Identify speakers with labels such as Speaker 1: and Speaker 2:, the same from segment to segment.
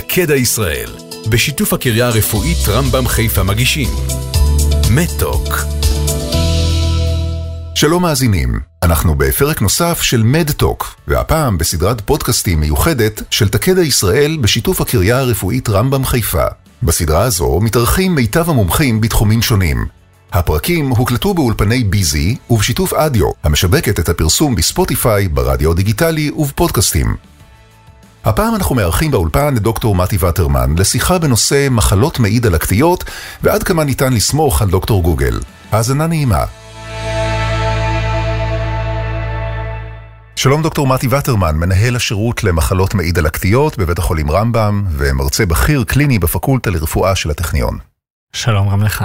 Speaker 1: תקדע ישראל, בשיתוף הקריה הרפואית רמב"ם חיפה מגישים. מדטוק.
Speaker 2: שלום מאזינים, אנחנו בפרק נוסף של מדטוק, והפעם בסדרת פודקאסטים מיוחדת של תקדע ישראל בשיתוף הקריה הרפואית רמב"ם חיפה. בסדרה הזו מתארחים מיטב המומחים בתחומים שונים. הפרקים הוקלטו באולפני ביזי ובשיתוף אדיו, המשבקת את הפרסום בספוטיפיי, ברדיו דיגיטלי ובפודקאסטים. הפעם אנחנו מארחים באולפן את דוקטור מתי וטרמן לשיחה בנושא מחלות מעי דלקתיות ועד כמה ניתן לסמוך על דוקטור גוגל. האזנה נעימה. שלום דוקטור מתי וטרמן, מנהל השירות למחלות מעי דלקתיות בבית החולים רמב"ם ומרצה בכיר קליני בפקולטה לרפואה של הטכניון.
Speaker 3: שלום גם לך.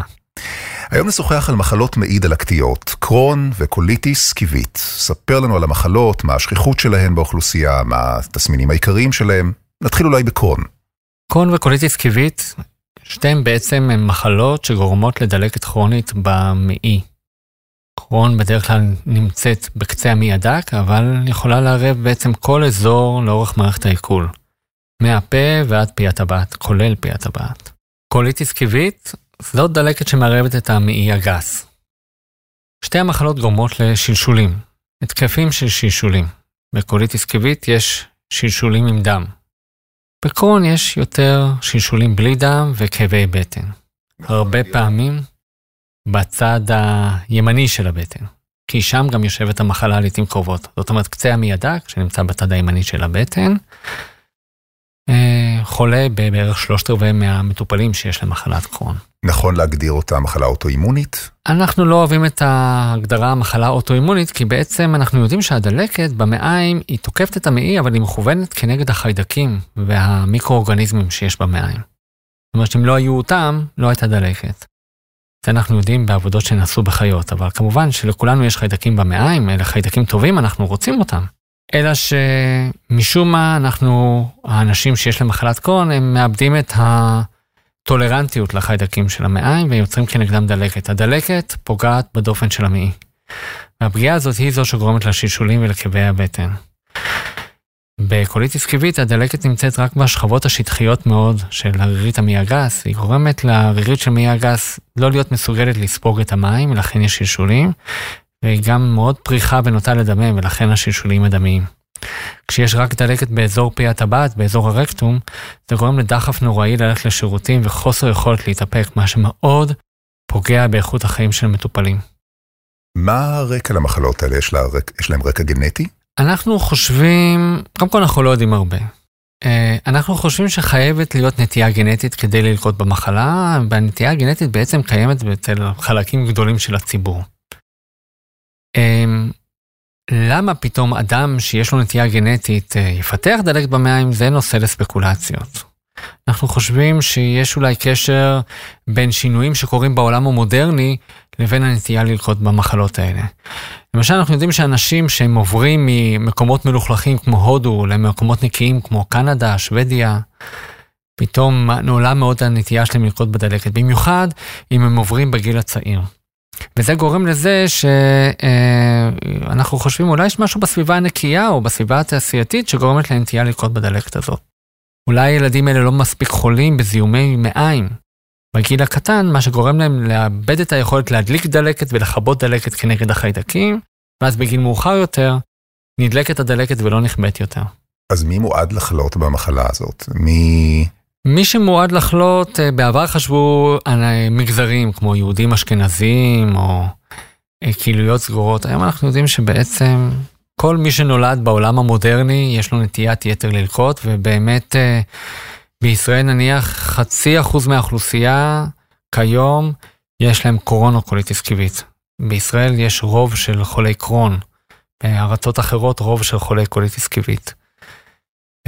Speaker 2: היום נשוחח על מחלות מעי דלקתיות, קרון וקוליטיס קיבית. ספר לנו על המחלות, מה השכיחות שלהן באוכלוסייה, מה התסמינים העיקריים שלהן. נתחיל אולי בקרון.
Speaker 3: קרון וקוליטיס כיבית, שתיהן בעצם הן מחלות שגורמות לדלקת כרונית במעי. קרון בדרך כלל נמצאת בקצה המעי הדק, אבל יכולה לערב בעצם כל אזור לאורך מערכת העיכול. מהפה ועד פי הטבעת, כולל פי הטבעת. קוליטיס כיבית זאת דלקת שמערבת את המעי הגס. שתי המחלות גורמות לשלשולים, התקפים של שלשולים. בקוליטיס קיבית יש שלשולים עם דם. בקרון יש יותר שלשולים בלי דם וכאבי בטן. הרבה פעמים בצד הימני של הבטן, כי שם גם יושבת המחלה לעיתים קרובות. זאת אומרת, קצה המעי הדק, שנמצא בצד הימני של הבטן, חולה בבערך שלושת רבעי מהמטופלים שיש להם מחלת קרון.
Speaker 2: נכון להגדיר אותה מחלה אוטואימונית?
Speaker 3: אנחנו לא אוהבים את ההגדרה מחלה אוטואימונית, כי בעצם אנחנו יודעים שהדלקת במעיים היא תוקפת את המעי, אבל היא מכוונת כנגד החיידקים והמיקרואורגניזמים שיש במעיים. זאת אומרת שאם לא היו אותם, לא הייתה דלקת. זה אנחנו יודעים בעבודות שנעשו בחיות, אבל כמובן שלכולנו יש חיידקים במעיים, אלה חיידקים טובים, אנחנו רוצים אותם. אלא שמשום מה אנחנו, האנשים שיש להם מחלת קרון, הם מאבדים את הטולרנטיות לחיידקים של המעיים ויוצרים כנגדם דלקת. הדלקת פוגעת בדופן של המעי. והפגיעה הזאת היא זו שגורמת לשלשולים ולכאבי הבטן. בקוליטיס קיבית הדלקת נמצאת רק בשכבות השטחיות מאוד של הרירית המעי הגס, היא גורמת לרירית של מעי הגס לא להיות מסוגלת לספוג את המים, ולכן יש שלשולים, והיא גם מאוד פריחה ונוטה לדמם, ולכן השלשולים מדמיים. כשיש רק דלקת באזור פי הטבעת, באזור הרקטום, זה גורם לדחף נוראי ללכת לשירותים וחוסר יכולת להתאפק, מה שמאוד פוגע באיכות החיים של מטופלים.
Speaker 2: מה הרקע למחלות האלה? יש, לה, יש להם רקע גנטי?
Speaker 3: אנחנו חושבים, קודם כל אנחנו לא יודעים הרבה. אה, אנחנו חושבים שחייבת להיות נטייה גנטית כדי ללקוט במחלה, והנטייה הגנטית בעצם קיימת אצל חלקים גדולים של הציבור. אמ, למה פתאום אדם שיש לו נטייה גנטית אה, יפתח דלקת במעיים זה נושא לספקולציות. אנחנו חושבים שיש אולי קשר בין שינויים שקורים בעולם המודרני לבין הנטייה ללקות במחלות האלה. למשל אנחנו יודעים שאנשים שהם עוברים ממקומות מלוכלכים כמו הודו למקומות נקיים כמו קנדה, שוודיה, פתאום נעולה מאוד הנטייה שלהם ללקות בדלקת, במיוחד אם הם עוברים בגיל הצעיר. וזה גורם לזה שאנחנו חושבים אולי יש משהו בסביבה הנקייה או בסביבה התעשייתית שגורמת לנטייה ללקות בדלקת הזאת. אולי הילדים האלה לא מספיק חולים בזיהומי מעיים. בגיל הקטן, מה שגורם להם לאבד את היכולת להדליק דלקת ולכבות דלקת כנגד החיידקים, ואז בגיל מאוחר יותר, נדלקת הדלקת ולא נכבדת יותר.
Speaker 2: אז מי מועד לחלות במחלה הזאת? מי...
Speaker 3: מי שמועד לחלות, אה, בעבר חשבו על אה, מגזרים כמו יהודים אשכנזים או אה, קהילויות סגורות. היום אנחנו יודעים שבעצם כל מי שנולד בעולם המודרני יש לו נטיית יתר ללקות, ובאמת בישראל נניח חצי אחוז מהאוכלוסייה כיום יש להם קרון או קוליטיס כיבית. בישראל יש רוב של חולי קרון, בארצות אחרות רוב של חולי קוליטיס כיבית.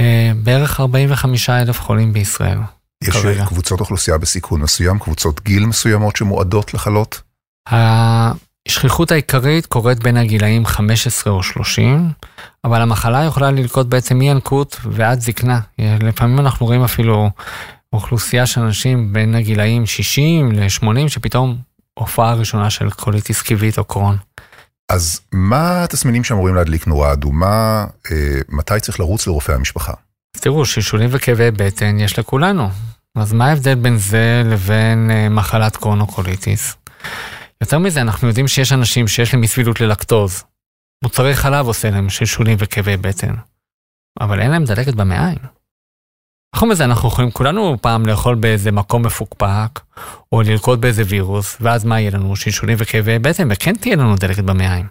Speaker 3: אה, בערך 45 אלף חולים בישראל.
Speaker 2: יש כרגע. קבוצות אוכלוסייה בסיכון מסוים, קבוצות גיל מסוימות שמועדות לחלות?
Speaker 3: השכיחות העיקרית קורית בין הגילאים 15 או 30, אבל המחלה יכולה ללקוט בעצם מינקות ועד זקנה. לפעמים אנחנו רואים אפילו אוכלוסייה של אנשים בין הגילאים 60 ל-80, שפתאום הופעה ראשונה של קוליטיס קיבית או קרון.
Speaker 2: אז מה התסמינים שאמורים להדליק נורה אדומה, אה, מתי צריך לרוץ לרופא המשפחה?
Speaker 3: אז תראו, שלשולים וכאבי בטן יש לכולנו. אז מה ההבדל בין זה לבין אה, מחלת קרונוקוליטיס? יותר מזה, אנחנו יודעים שיש אנשים שיש להם אי סבילות ללקטוז. מוצרי חלב עושה להם שלשולים וכאבי בטן. אבל אין להם דלקת במעיים. חוץ מזה, אנחנו יכולים כולנו פעם לאכול באיזה מקום מפוקפק, או לרקוד באיזה וירוס, ואז מה יהיה לנו? שלשולים וכאבי בטן, וכן תהיה לנו דלקת במעיים.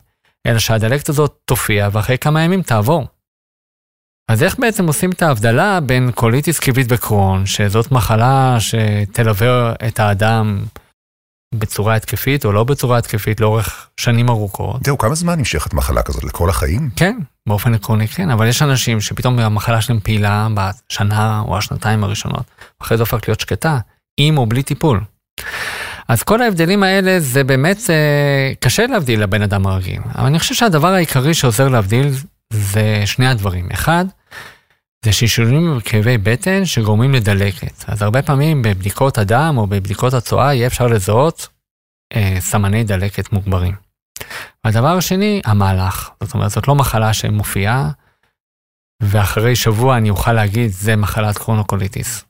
Speaker 3: אלא שהדלקת הזאת תופיע, ואחרי כמה ימים תעבור. אז איך בעצם עושים את ההבדלה בין קוליטיס כיבית וקרון, שזאת מחלה שתלווה את האדם בצורה התקפית או לא בצורה התקפית לאורך שנים ארוכות?
Speaker 2: זהו, כמה זמן נמשכת מחלה כזאת? לכל החיים?
Speaker 3: כן, באופן עקרוני כן, אבל יש אנשים שפתאום המחלה שלהם פעילה בשנה או השנתיים הראשונות, אחרי זה הופכת להיות שקטה, עם או בלי טיפול. אז כל ההבדלים האלה זה באמת אה, קשה להבדיל לבן אדם הרגיל, אבל אני חושב שהדבר העיקרי שעוזר להבדיל זה שני הדברים. אחד, זה שישולים וכאבי בטן שגורמים לדלקת. אז הרבה פעמים בבדיקות הדם או בבדיקות הצואה יהיה אפשר לזהות אה, סמני דלקת מוגברים. הדבר השני, המהלך. זאת אומרת, זאת לא מחלה שמופיעה, ואחרי שבוע אני אוכל להגיד, זה מחלת קרונוקוליטיס.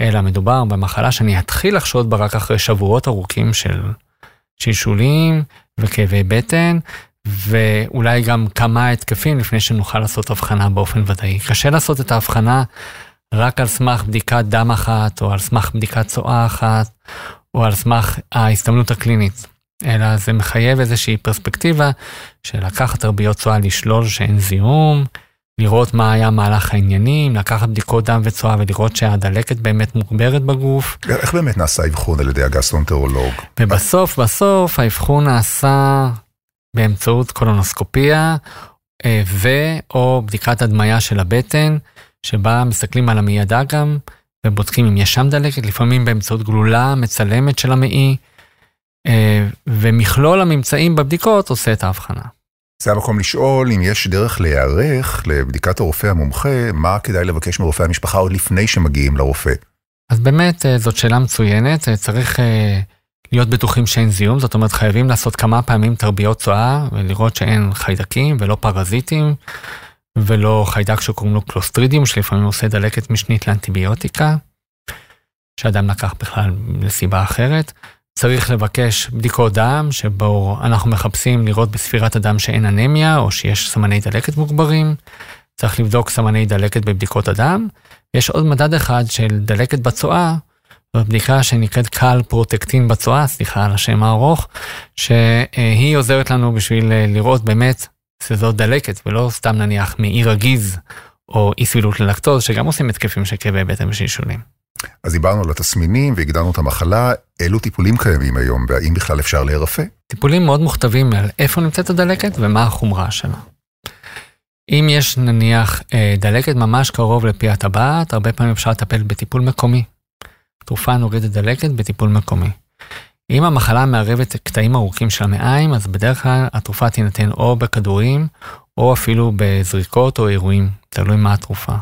Speaker 3: אלא מדובר במחלה שאני אתחיל לחשוד בה רק אחרי שבועות ארוכים של שלשולים וכאבי בטן, ואולי גם כמה התקפים לפני שנוכל לעשות הבחנה באופן ודאי. קשה לעשות את ההבחנה רק על סמך בדיקת דם אחת, או על סמך בדיקת צואה אחת, או על סמך ההסתמנות הקלינית. אלא זה מחייב איזושהי פרספקטיבה של לקחת תרביות צואה, לשלול שאין זיהום, לראות מה היה מהלך העניינים, לקחת בדיקות דם וצואה ולראות שהדלקת באמת מוגברת בגוף.
Speaker 2: איך באמת נעשה אבחון על ידי הגסטרואנטרולוג?
Speaker 3: ובסוף, בסוף האבחון נעשה באמצעות קולונוסקופיה אה, ו/או בדיקת הדמיה של הבטן, שבה מסתכלים על המעי הדק ובודקים אם יש שם דלקת, לפעמים באמצעות גלולה מצלמת של המעי, אה, ומכלול הממצאים בבדיקות עושה את ההבחנה.
Speaker 2: זה המקום לשאול אם יש דרך להיערך לבדיקת הרופא המומחה, מה כדאי לבקש מרופא המשפחה עוד לפני שמגיעים לרופא.
Speaker 3: אז באמת אה, זאת שאלה מצוינת, צריך להיות בטוחים שאין זיהום, זאת אומרת חייבים לעשות כמה פעמים תרביות צואה ולראות שאין חיידקים ולא פרזיטים ולא חיידק שקוראים לו קלוסטרידיום שלפעמים עושה דלקת משנית לאנטיביוטיקה, שאדם לקח בכלל לסיבה אחרת. צריך לבקש בדיקות דם שבו אנחנו מחפשים לראות בספירת הדם שאין אנמיה או שיש סמני דלקת מוגברים. צריך לבדוק סמני דלקת בבדיקות הדם. יש עוד מדד אחד של דלקת בצואה זאת בדיקה שנקראת קל פרוטקטין בצואה, סליחה על השם הארוך, שהיא עוזרת לנו בשביל אה, לראות באמת שזאת דלקת, ולא סתם נניח מעי רגיז או אי סבילות ללקטוז, שגם עושים התקפים של כאבי בטן ושלשולים.
Speaker 2: אז דיברנו על התסמינים והגדרנו את המחלה, אילו טיפולים קיימים היום, והאם בכלל אפשר להירפא?
Speaker 3: טיפולים מאוד מוכתבים על איפה נמצאת הדלקת ומה החומרה שלה. אם יש נניח אה, דלקת ממש קרוב לפי הטבעת, הרבה פעמים אפשר לטפל בטיפול מקומי. תרופה נוגדת דלקת בטיפול מקומי. אם המחלה מערבת קטעים ארוכים של המעיים, אז בדרך כלל התרופה תינתן או בכדורים, או אפילו בזריקות או אירועים, תלוי מה התרופה.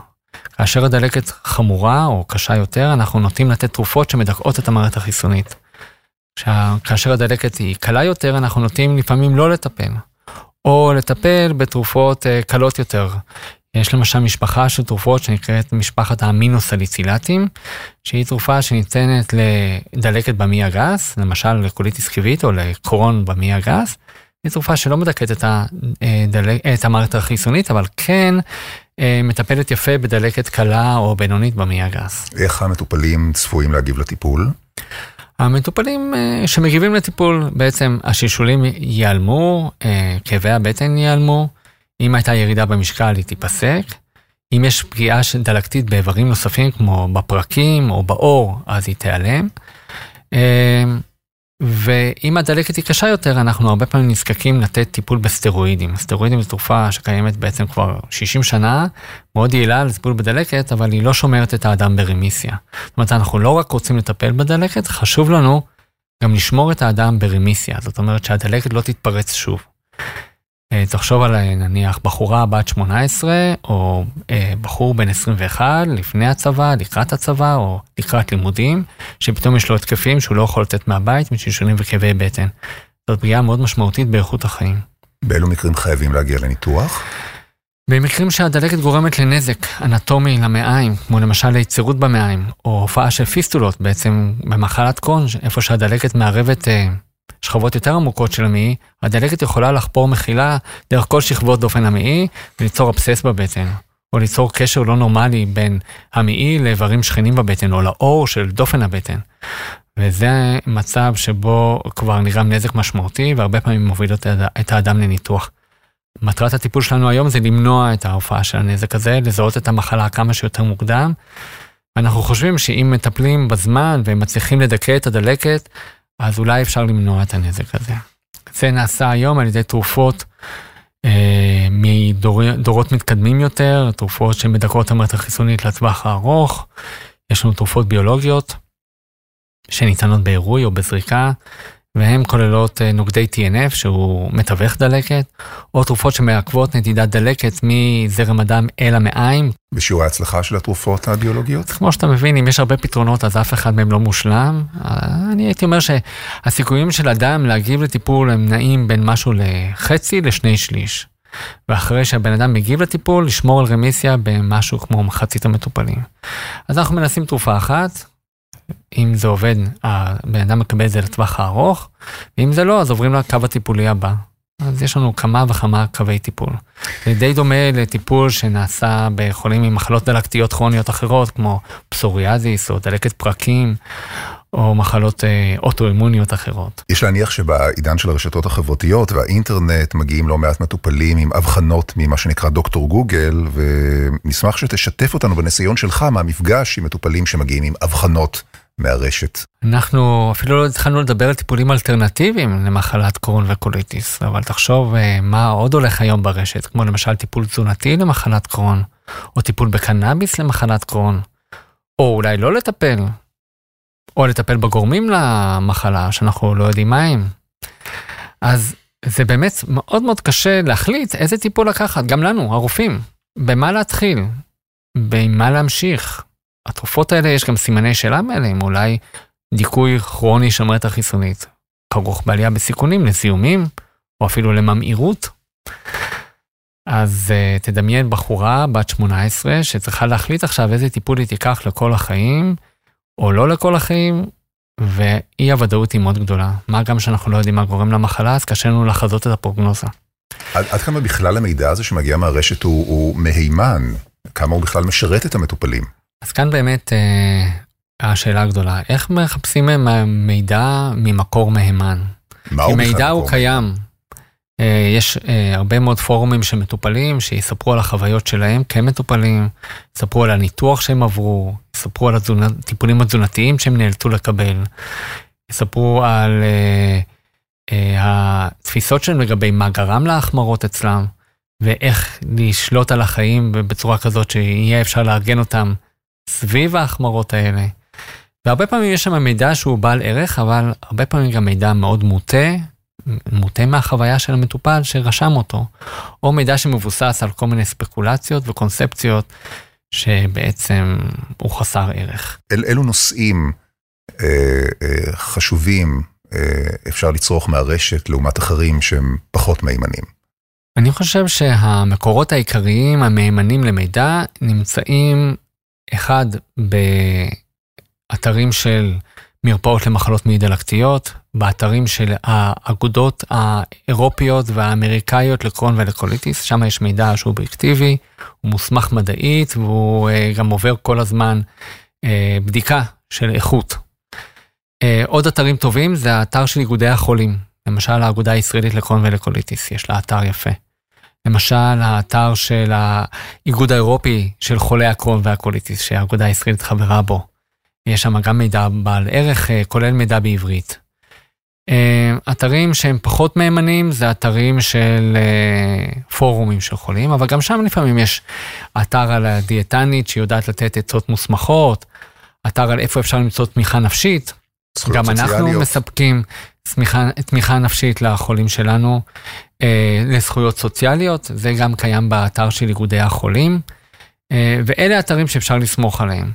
Speaker 3: כאשר הדלקת חמורה או קשה יותר, אנחנו נוטים לתת תרופות שמדכאות את המערכת החיסונית. כאשר הדלקת היא קלה יותר, אנחנו נוטים לפעמים לא לטפל, או לטפל בתרופות אה, קלות יותר, יש למשל משפחה של תרופות שנקראת משפחת האמינוסליצילטים, שהיא תרופה שניתנת לדלקת במעי הגס, למשל לקוליטיס קיבית או לקרון במעי הגס. היא תרופה שלא מדכאת את, הדלק, את המערכת החיסונית, אבל כן אה, מטפלת יפה בדלקת קלה או בינונית במעי הגס.
Speaker 2: איך המטופלים צפויים להגיב לטיפול?
Speaker 3: המטופלים אה, שמגיבים לטיפול, בעצם השלשולים ייעלמו, אה, כאבי הבטן ייעלמו, אם הייתה ירידה במשקל היא תיפסק. אם יש פגיעה דלקתית באיברים נוספים כמו בפרקים או בעור, אז היא תיעלם. אמ, ואם הדלקת היא קשה יותר, אנחנו הרבה פעמים נזקקים לתת טיפול בסטרואידים. סטרואידים זו תרופה שקיימת בעצם כבר 60 שנה, מאוד יעילה לטיפול בדלקת, אבל היא לא שומרת את האדם ברמיסיה. זאת אומרת, אנחנו לא רק רוצים לטפל בדלקת, חשוב לנו גם לשמור את האדם ברמיסיה. זאת אומרת שהדלקת לא תתפרץ שוב. אה, תחשוב על אה, נניח בחורה בת 18 או אה, בחור בן 21 לפני הצבא, לקראת הצבא או לקראת לימודים, שפתאום יש לו התקפים שהוא לא יכול לתת מהבית משלשונים וכאבי בטן. זאת פגיעה מאוד משמעותית באיכות החיים.
Speaker 2: באילו מקרים חייבים להגיע לניתוח?
Speaker 3: במקרים שהדלקת גורמת לנזק אנטומי למעיים, כמו למשל ליצירות במעיים, או הופעה של פיסטולות, בעצם במחלת קרון, איפה שהדלקת מערבת אה, שכבות יותר עמוקות של המעי, הדלקת יכולה לחפור מחילה דרך כל שכבות דופן המעי וליצור אבסס בבטן, או ליצור קשר לא נורמלי בין המעי לאיברים שכנים בבטן, או לאור של דופן הבטן. וזה מצב שבו כבר נגרם נזק משמעותי, והרבה פעמים מוביל את האדם לניתוח. מטרת הטיפול שלנו היום זה למנוע את ההופעה של הנזק הזה, לזהות את המחלה כמה שיותר מוקדם. ואנחנו חושבים שאם מטפלים בזמן ומצליחים לדכא את הדלקת, אז אולי אפשר למנוע את הנזק הזה. זה נעשה היום על ידי תרופות אה, מדורות מתקדמים יותר, תרופות שמדכאות את המערכת החיסונית לטווח הארוך. יש לנו תרופות ביולוגיות שניתנות בעירוי או בזריקה, והן כוללות אה, נוגדי TNF שהוא מתווך דלקת, או תרופות שמעכבות נדידת דלקת מזרם הדם אל המעיים.
Speaker 2: בשיעור ההצלחה של התרופות הביולוגיות?
Speaker 3: כמו שאתה מבין, אם יש הרבה פתרונות אז אף אחד מהם לא מושלם. אני הייתי אומר שהסיכויים של אדם להגיב לטיפול הם נעים בין משהו לחצי לשני שליש. ואחרי שהבן אדם מגיב לטיפול, לשמור על רמיסיה במשהו כמו מחצית המטופלים. אז אנחנו מנסים תרופה אחת, אם זה עובד, הבן אדם מקבל את זה לטווח הארוך, ואם זה לא, אז עוברים לקו הטיפולי הבא. אז יש לנו כמה וכמה קווי טיפול. זה די דומה לטיפול שנעשה בחולים עם מחלות דלקתיות כרוניות אחרות, כמו פסוריאזיס או דלקת פרקים, או מחלות אה, אוטואימוניות אחרות.
Speaker 2: יש להניח שבעידן של הרשתות החברתיות והאינטרנט מגיעים לא מעט מטופלים עם אבחנות ממה שנקרא דוקטור גוגל, ונשמח שתשתף אותנו בניסיון שלך מהמפגש עם מטופלים שמגיעים עם אבחנות מהרשת.
Speaker 3: אנחנו אפילו לא התחלנו לדבר על טיפולים אלטרנטיביים למחלת קרון וקוליטיס, אבל תחשוב אה, מה עוד הולך היום ברשת, כמו למשל טיפול תזונתי למחלת קרון, או טיפול בקנאביס למחלת קרון, או אולי לא לטפל, או לטפל בגורמים למחלה שאנחנו לא יודעים מה הם. אז זה באמת מאוד מאוד קשה להחליט איזה טיפול לקחת, גם לנו, הרופאים, במה להתחיל, במה להמשיך. התרופות האלה יש גם סימני שאלה מעליהם, אולי דיכוי כרוני של המערכת החיסונית, כרוך בעלייה בסיכונים לזיהומים, או אפילו לממאירות. אז uh, תדמיין בחורה בת 18 שצריכה להחליט עכשיו איזה טיפול היא תיקח לכל החיים, או לא לכל החיים, ואי הוודאות היא מאוד גדולה. מה גם שאנחנו לא יודעים מה גורם למחלה, אז קשה לנו לחזות את הפרוגנוזה.
Speaker 2: עד, עד כמה בכלל המידע הזה שמגיע מהרשת הוא, הוא מהימן? כמה הוא בכלל משרת את המטופלים?
Speaker 3: אז כאן באמת אה, השאלה הגדולה, איך מחפשים מידע ממקור מהימן?
Speaker 2: מה הוא
Speaker 3: בכלל מידע הוא קיים. אה, יש אה, הרבה מאוד פורומים של מטופלים שיספרו על החוויות שלהם כמטופלים, יספרו על הניתוח שהם עברו, יספרו על הטיפולים התזונתיים שהם נאלצו לקבל, יספרו על התפיסות שלהם לגבי מה גרם להחמרות אצלם, ואיך לשלוט על החיים בצורה כזאת שיהיה אפשר לארגן אותם סביב ההחמרות האלה. והרבה פעמים יש שם מידע שהוא בעל ערך, אבל הרבה פעמים גם מידע מאוד מוטה, מוטה מהחוויה של המטופל שרשם אותו, או מידע שמבוסס על כל מיני ספקולציות וקונספציות שבעצם הוא חסר ערך.
Speaker 2: אל אילו נושאים אה, אה, חשובים אה, אפשר לצרוך מהרשת לעומת אחרים שהם פחות מהימנים?
Speaker 3: אני חושב שהמקורות העיקריים המהימנים למידע נמצאים אחד באתרים של מרפאות למחלות מעי דלקתיות, באתרים של האגודות האירופיות והאמריקאיות לקרון ולקוליטיס, שם יש מידע שהוא אובייקטיבי, הוא מוסמך מדעית והוא אה, גם עובר כל הזמן אה, בדיקה של איכות. אה, עוד אתרים טובים זה האתר של איגודי החולים, למשל האגודה הישראלית לקרון ולקוליטיס, יש לה אתר יפה. למשל האתר של האיגוד האירופי של חולי הקרון והקוליטיס, שהאגודה הישראלית חברה בו. יש שם גם מידע בעל ערך, אה, כולל מידע בעברית. אה, אתרים שהם פחות מהימנים זה אתרים של אה, פורומים של חולים, אבל גם שם לפעמים יש אתר על הדיאטנית שיודעת לתת עצות מוסמכות, אתר על איפה אפשר למצוא תמיכה נפשית. גם סוציאליות. אנחנו מספקים תמיכה, תמיכה נפשית לחולים שלנו, אה, לזכויות סוציאליות, זה גם קיים באתר של איגודי החולים, אה, ואלה אתרים שאפשר לסמוך עליהם.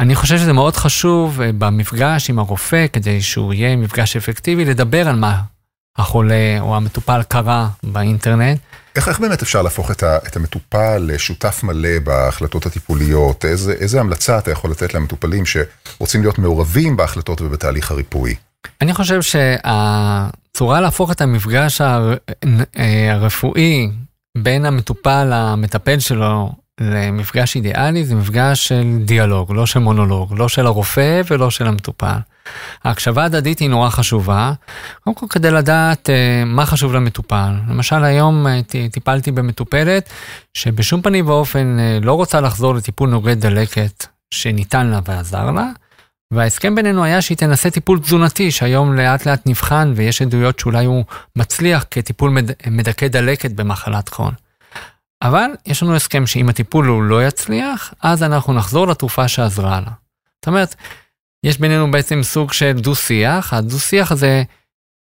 Speaker 3: אני חושב שזה מאוד חשוב אה, במפגש עם הרופא, כדי שהוא יהיה מפגש אפקטיבי, לדבר על מה החולה או המטופל קרא באינטרנט,
Speaker 2: איך, איך באמת אפשר להפוך את, ה, את המטופל לשותף מלא בהחלטות הטיפוליות? איזה, איזה המלצה אתה יכול לתת למטופלים שרוצים להיות מעורבים בהחלטות ובתהליך הריפוי?
Speaker 3: אני חושב שהצורה להפוך את המפגש הר... אה, הרפואי בין המטופל למטפל שלו למפגש אידיאלי זה מפגש של דיאלוג, לא של מונולוג, לא של הרופא ולא של המטופל. ההקשבה הדדית היא נורא חשובה, קודם כל כדי לדעת uh, מה חשוב למטופל. למשל היום uh, טיפלתי במטופלת שבשום פנים ואופן uh, לא רוצה לחזור לטיפול נוגד דלקת שניתן לה ועזר לה, וההסכם בינינו היה שהיא תנסה טיפול תזונתי שהיום לאט לאט נבחן ויש עדויות שאולי הוא מצליח כטיפול מד... מדכא דלקת במחלת קרון. אבל יש לנו הסכם שאם הטיפול הוא לא יצליח, אז אנחנו נחזור לתרופה שעזרה לה. זאת אומרת, יש בינינו בעצם סוג של דו-שיח, הדו-שיח הזה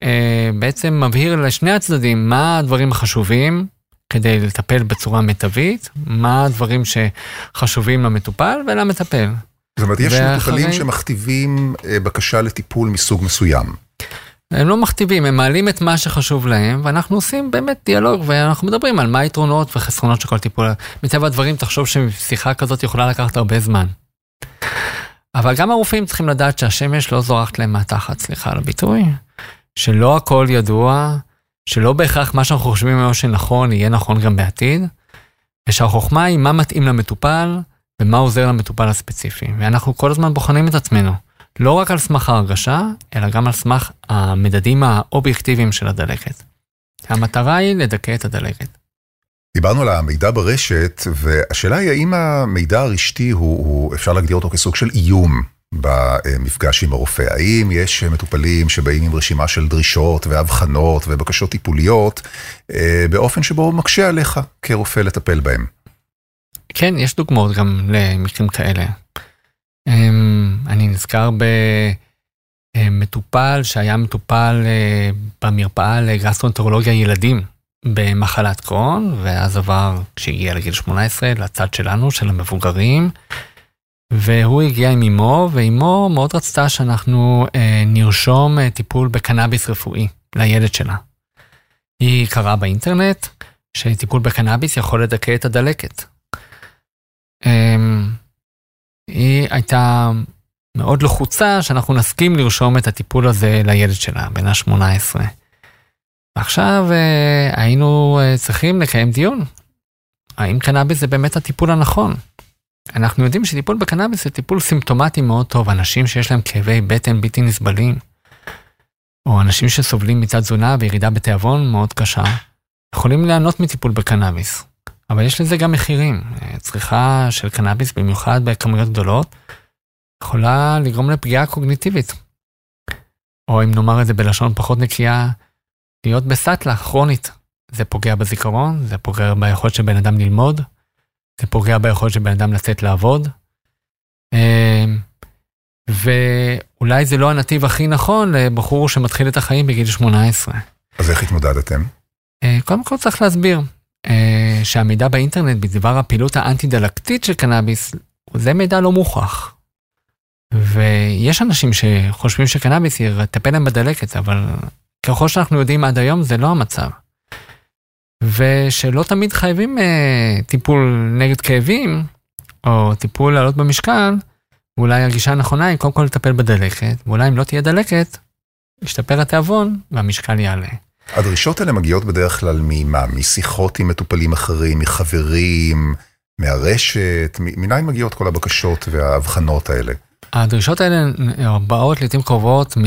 Speaker 3: אה, בעצם מבהיר לשני הצדדים מה הדברים החשובים כדי לטפל בצורה מיטבית, מה הדברים שחשובים למטופל ולמטפל.
Speaker 2: זאת אומרת, יש ואחרי... מטופלים שמכתיבים אה, בקשה לטיפול מסוג מסוים.
Speaker 3: הם לא מכתיבים, הם מעלים את מה שחשוב להם, ואנחנו עושים באמת דיאלוג, ואנחנו מדברים על מה היתרונות וחסרונות של כל טיפול. מטבע הדברים, תחשוב ששיחה כזאת יכולה לקחת הרבה זמן. אבל גם הרופאים צריכים לדעת שהשמש לא זורחת להם מהתחת, סליחה על הביטוי, שלא הכל ידוע, שלא בהכרח מה שאנחנו חושבים היום שנכון יהיה נכון גם בעתיד, ושהחוכמה היא מה מתאים למטופל ומה עוזר למטופל הספציפי. ואנחנו כל הזמן בוחנים את עצמנו. לא רק על סמך ההרגשה, אלא גם על סמך המדדים האובייקטיביים של הדלקת. המטרה היא לדכא את הדלקת.
Speaker 2: דיברנו על המידע ברשת, והשאלה היא האם המידע הרשתי הוא, הוא, אפשר להגדיר אותו כסוג של איום במפגש עם הרופא? האם יש מטופלים שבאים עם רשימה של דרישות והבחנות ובקשות טיפוליות אה, באופן שבו מקשה עליך כרופא לטפל בהם?
Speaker 3: כן, יש דוגמאות גם למקרים כאלה. אמ, אני נזכר במטופל שהיה מטופל אה, במרפאה לגסטרונטרולוגיה ילדים במחלת קרון, ואז עבר כשהגיע לגיל 18 לצד שלנו, של המבוגרים, והוא הגיע עם אמו, ואמו מאוד רצתה שאנחנו אה, נרשום אה, טיפול בקנאביס רפואי לילד שלה. היא קראה באינטרנט שטיפול בקנאביס יכול לדכא את הדלקת. אה, היא הייתה מאוד לחוצה שאנחנו נסכים לרשום את הטיפול הזה לילד שלה, בן ה-18. עכשיו אה, היינו אה, צריכים לקיים דיון. האם קנאביס זה באמת הטיפול הנכון? אנחנו יודעים שטיפול בקנאביס זה טיפול סימפטומטי מאוד טוב, אנשים שיש להם כאבי בטן בלתי נסבלים, או אנשים שסובלים מצד תזונה וירידה בתיאבון מאוד קשה, יכולים ליהנות מטיפול בקנאביס. אבל יש לזה גם מחירים. צריכה של קנאביס, במיוחד בכמויות גדולות, יכולה לגרום לפגיעה קוגניטיבית. או אם נאמר את זה בלשון פחות נקייה, להיות בסאטלה כרונית. זה פוגע בזיכרון, זה פוגע ביכולת של בן אדם ללמוד, זה פוגע ביכולת של בן אדם לצאת לעבוד. אמ, ואולי זה לא הנתיב הכי נכון לבחור שמתחיל את החיים בגיל 18.
Speaker 2: אז איך התמודדתם?
Speaker 3: אה, קודם כל צריך להסביר. אה, שהמידע באינטרנט בדבר הפעילות האנטי-דלקתית של קנאביס, זה מידע לא מוכח. ויש אנשים שחושבים שקנאביס יטפל להם בדלקת, אבל ככל שאנחנו יודעים עד היום זה לא המצב. ושלא תמיד חייבים אה, טיפול נגד כאבים, או טיפול לעלות במשקל, ואולי הגישה הנכונה היא קודם כל לטפל בדלקת, ואולי אם לא תהיה דלקת, ישתפר התיאבון והמשקל יעלה.
Speaker 2: הדרישות האלה מגיעות בדרך כלל ממה? משיחות עם מטופלים אחרים, מחברים, מהרשת? מניין מגיעות כל הבקשות וההבחנות האלה?
Speaker 3: הדרישות האלה באות לעיתים קרובות.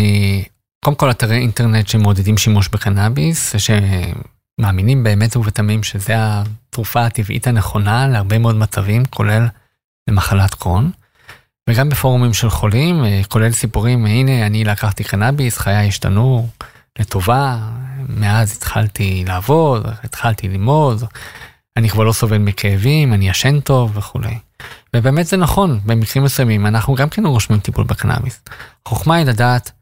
Speaker 3: קודם כל אתרי אינטרנט שמעודדים שימוש בקנאביס, שמאמינים באמת ובתמים שזה התרופה הטבעית הנכונה להרבה מאוד מצבים, כולל למחלת קרון. וגם בפורומים של חולים, כולל סיפורים, הנה אני לקחתי קנאביס, חיי השתנו לטובה, מאז התחלתי לעבוד, התחלתי ללמוד, אני כבר לא סובל מכאבים, אני ישן טוב וכולי. ובאמת זה נכון, במקרים מסוימים אנחנו גם כן רושמים טיפול בקנאביס. החוכמה היא לדעת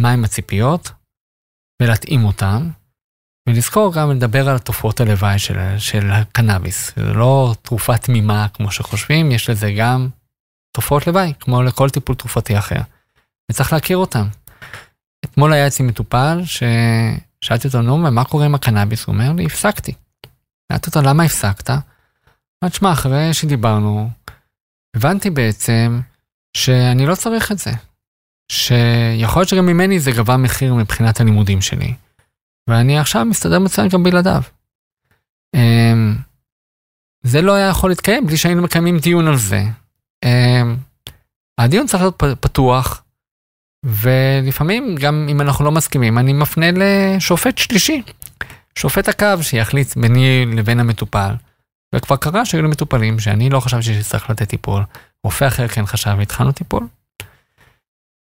Speaker 3: מהם הציפיות ולהתאים אותם, ולזכור גם לדבר על התופעות הלוואי של, של הקנאביס. זה לא תרופה תמימה כמו שחושבים, יש לזה גם תופעות לוואי, כמו לכל טיפול תרופתי אחר. וצריך להכיר אותם. אתמול היה אצלי מטופל ש... שאלתי אותו, נו, ומה קורה עם הקנאביס? הוא אומר לי, הפסקתי. שאלתי אותו, למה הפסקת? אמרתי, שמע, אחרי שדיברנו, הבנתי בעצם שאני לא צריך את זה. שיכול להיות שגם ממני זה גבה מחיר מבחינת הלימודים שלי. ואני עכשיו מסתדר מצוין גם בלעדיו. אמ, זה לא היה יכול להתקיים בלי שהיינו מקיימים דיון על זה. אמ, הדיון צריך להיות פתוח, ולפעמים גם אם אנחנו לא מסכימים, אני מפנה לשופט שלישי, שופט הקו שיחליט ביני לבין המטופל. וכבר קרה שהיו לי מטופלים שאני לא חשבתי שצריך לתת טיפול, רופא אחר כן חשב והתחלנו טיפול.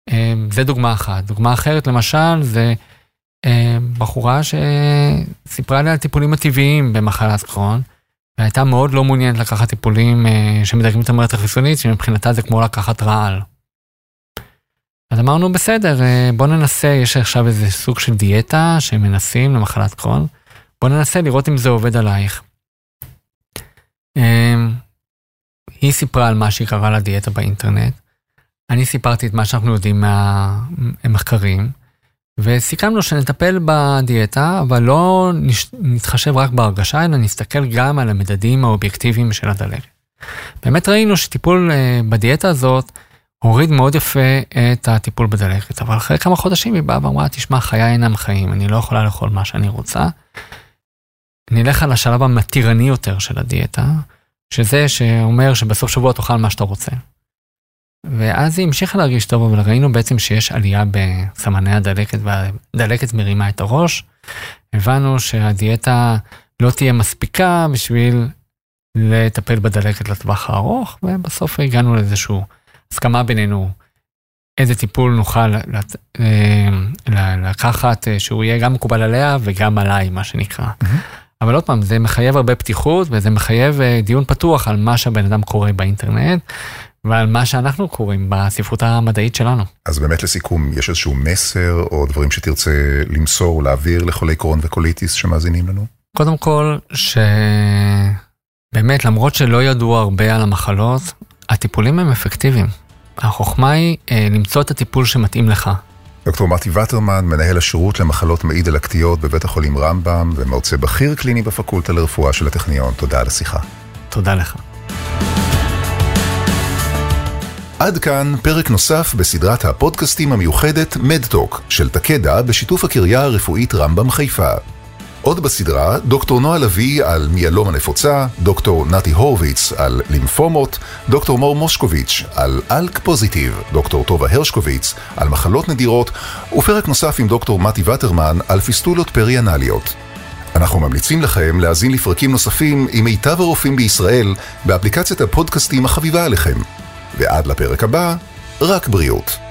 Speaker 3: אמ, זה דוגמה אחת. דוגמה אחרת למשל זה בחורה שסיפרה לי על טיפולים הטבעיים במחלת קרון, והייתה מאוד לא מעוניינת לקחת טיפולים אה, שמדרגים את המערכת החיסונית, שמבחינתה זה כמו לקחת רעל. אז אמרנו, בסדר, אה, בוא ננסה, יש עכשיו איזה סוג של דיאטה שמנסים למחלת קרון, בוא ננסה לראות אם זה עובד עלייך. אה, היא סיפרה על מה שהיא קראה לדיאטה באינטרנט, אני סיפרתי את מה שאנחנו יודעים מהמחקרים, וסיכמנו שנטפל בדיאטה, אבל לא נתחשב רק בהרגשה, אלא נסתכל גם על המדדים האובייקטיביים של הדלקת. באמת ראינו שטיפול אה, בדיאטה הזאת הוריד מאוד יפה את הטיפול בדלקת, אבל אחרי כמה חודשים היא באה ואמרה, תשמע, חיי אינם חיים, אני לא יכולה לאכול מה שאני רוצה. נלך על השלב המתירני יותר של הדיאטה, שזה שאומר שבסוף שבוע תאכל מה שאתה רוצה. ואז היא המשיכה להרגיש טוב, אבל ראינו בעצם שיש עלייה בסמני הדלקת, והדלקת מרימה את הראש. הבנו שהדיאטה לא תהיה מספיקה בשביל לטפל בדלקת לטווח הארוך, ובסוף הגענו לאיזושהי הסכמה בינינו איזה טיפול נוכל אה, לקחת אה, שהוא יהיה גם מקובל עליה וגם עליי, מה שנקרא. Mm-hmm. אבל עוד פעם, זה מחייב הרבה פתיחות וזה מחייב אה, דיון פתוח על מה שהבן אדם קורא באינטרנט, ועל מה שאנחנו קוראים בספרות המדעית שלנו.
Speaker 2: אז באמת לסיכום, יש איזשהו מסר או דברים שתרצה למסור או להעביר לחולי קרון וקוליטיס שמאזינים לנו?
Speaker 3: קודם כל, שבאמת למרות שלא ידעו הרבה על המחלות, הטיפולים הם אפקטיביים. החוכמה היא אה, למצוא את הטיפול שמתאים לך.
Speaker 2: דוקטור מתי וטרמן, מנהל השירות למחלות מעי דלקתיות בבית החולים רמב"ם ומרצה בכיר קליני בפקולטה לרפואה של הטכניון. תודה על השיחה.
Speaker 3: תודה לך.
Speaker 2: עד כאן פרק נוסף בסדרת הפודקאסטים המיוחדת מדטוק של תקדה בשיתוף הקריה הרפואית רמב"ם חיפה. עוד בסדרה, דוקטור נועה לביא על מיאלומה נפוצה, דוקטור נתי הורוביץ על לימפומות, דוקטור מור מושקוביץ' על אלק פוזיטיב, דוקטור טובה הרשקוביץ על מחלות נדירות, ופרק נוסף עם דוקטור מתי וטרמן על פיסטולות פריאנליות. אנחנו ממליצים לכם להאזין לפרקים נוספים עם מיטב הרופאים בישראל באפליקציית הפודקאסטים החביבה עליכם. ועד לפרק הבא, רק בריאות.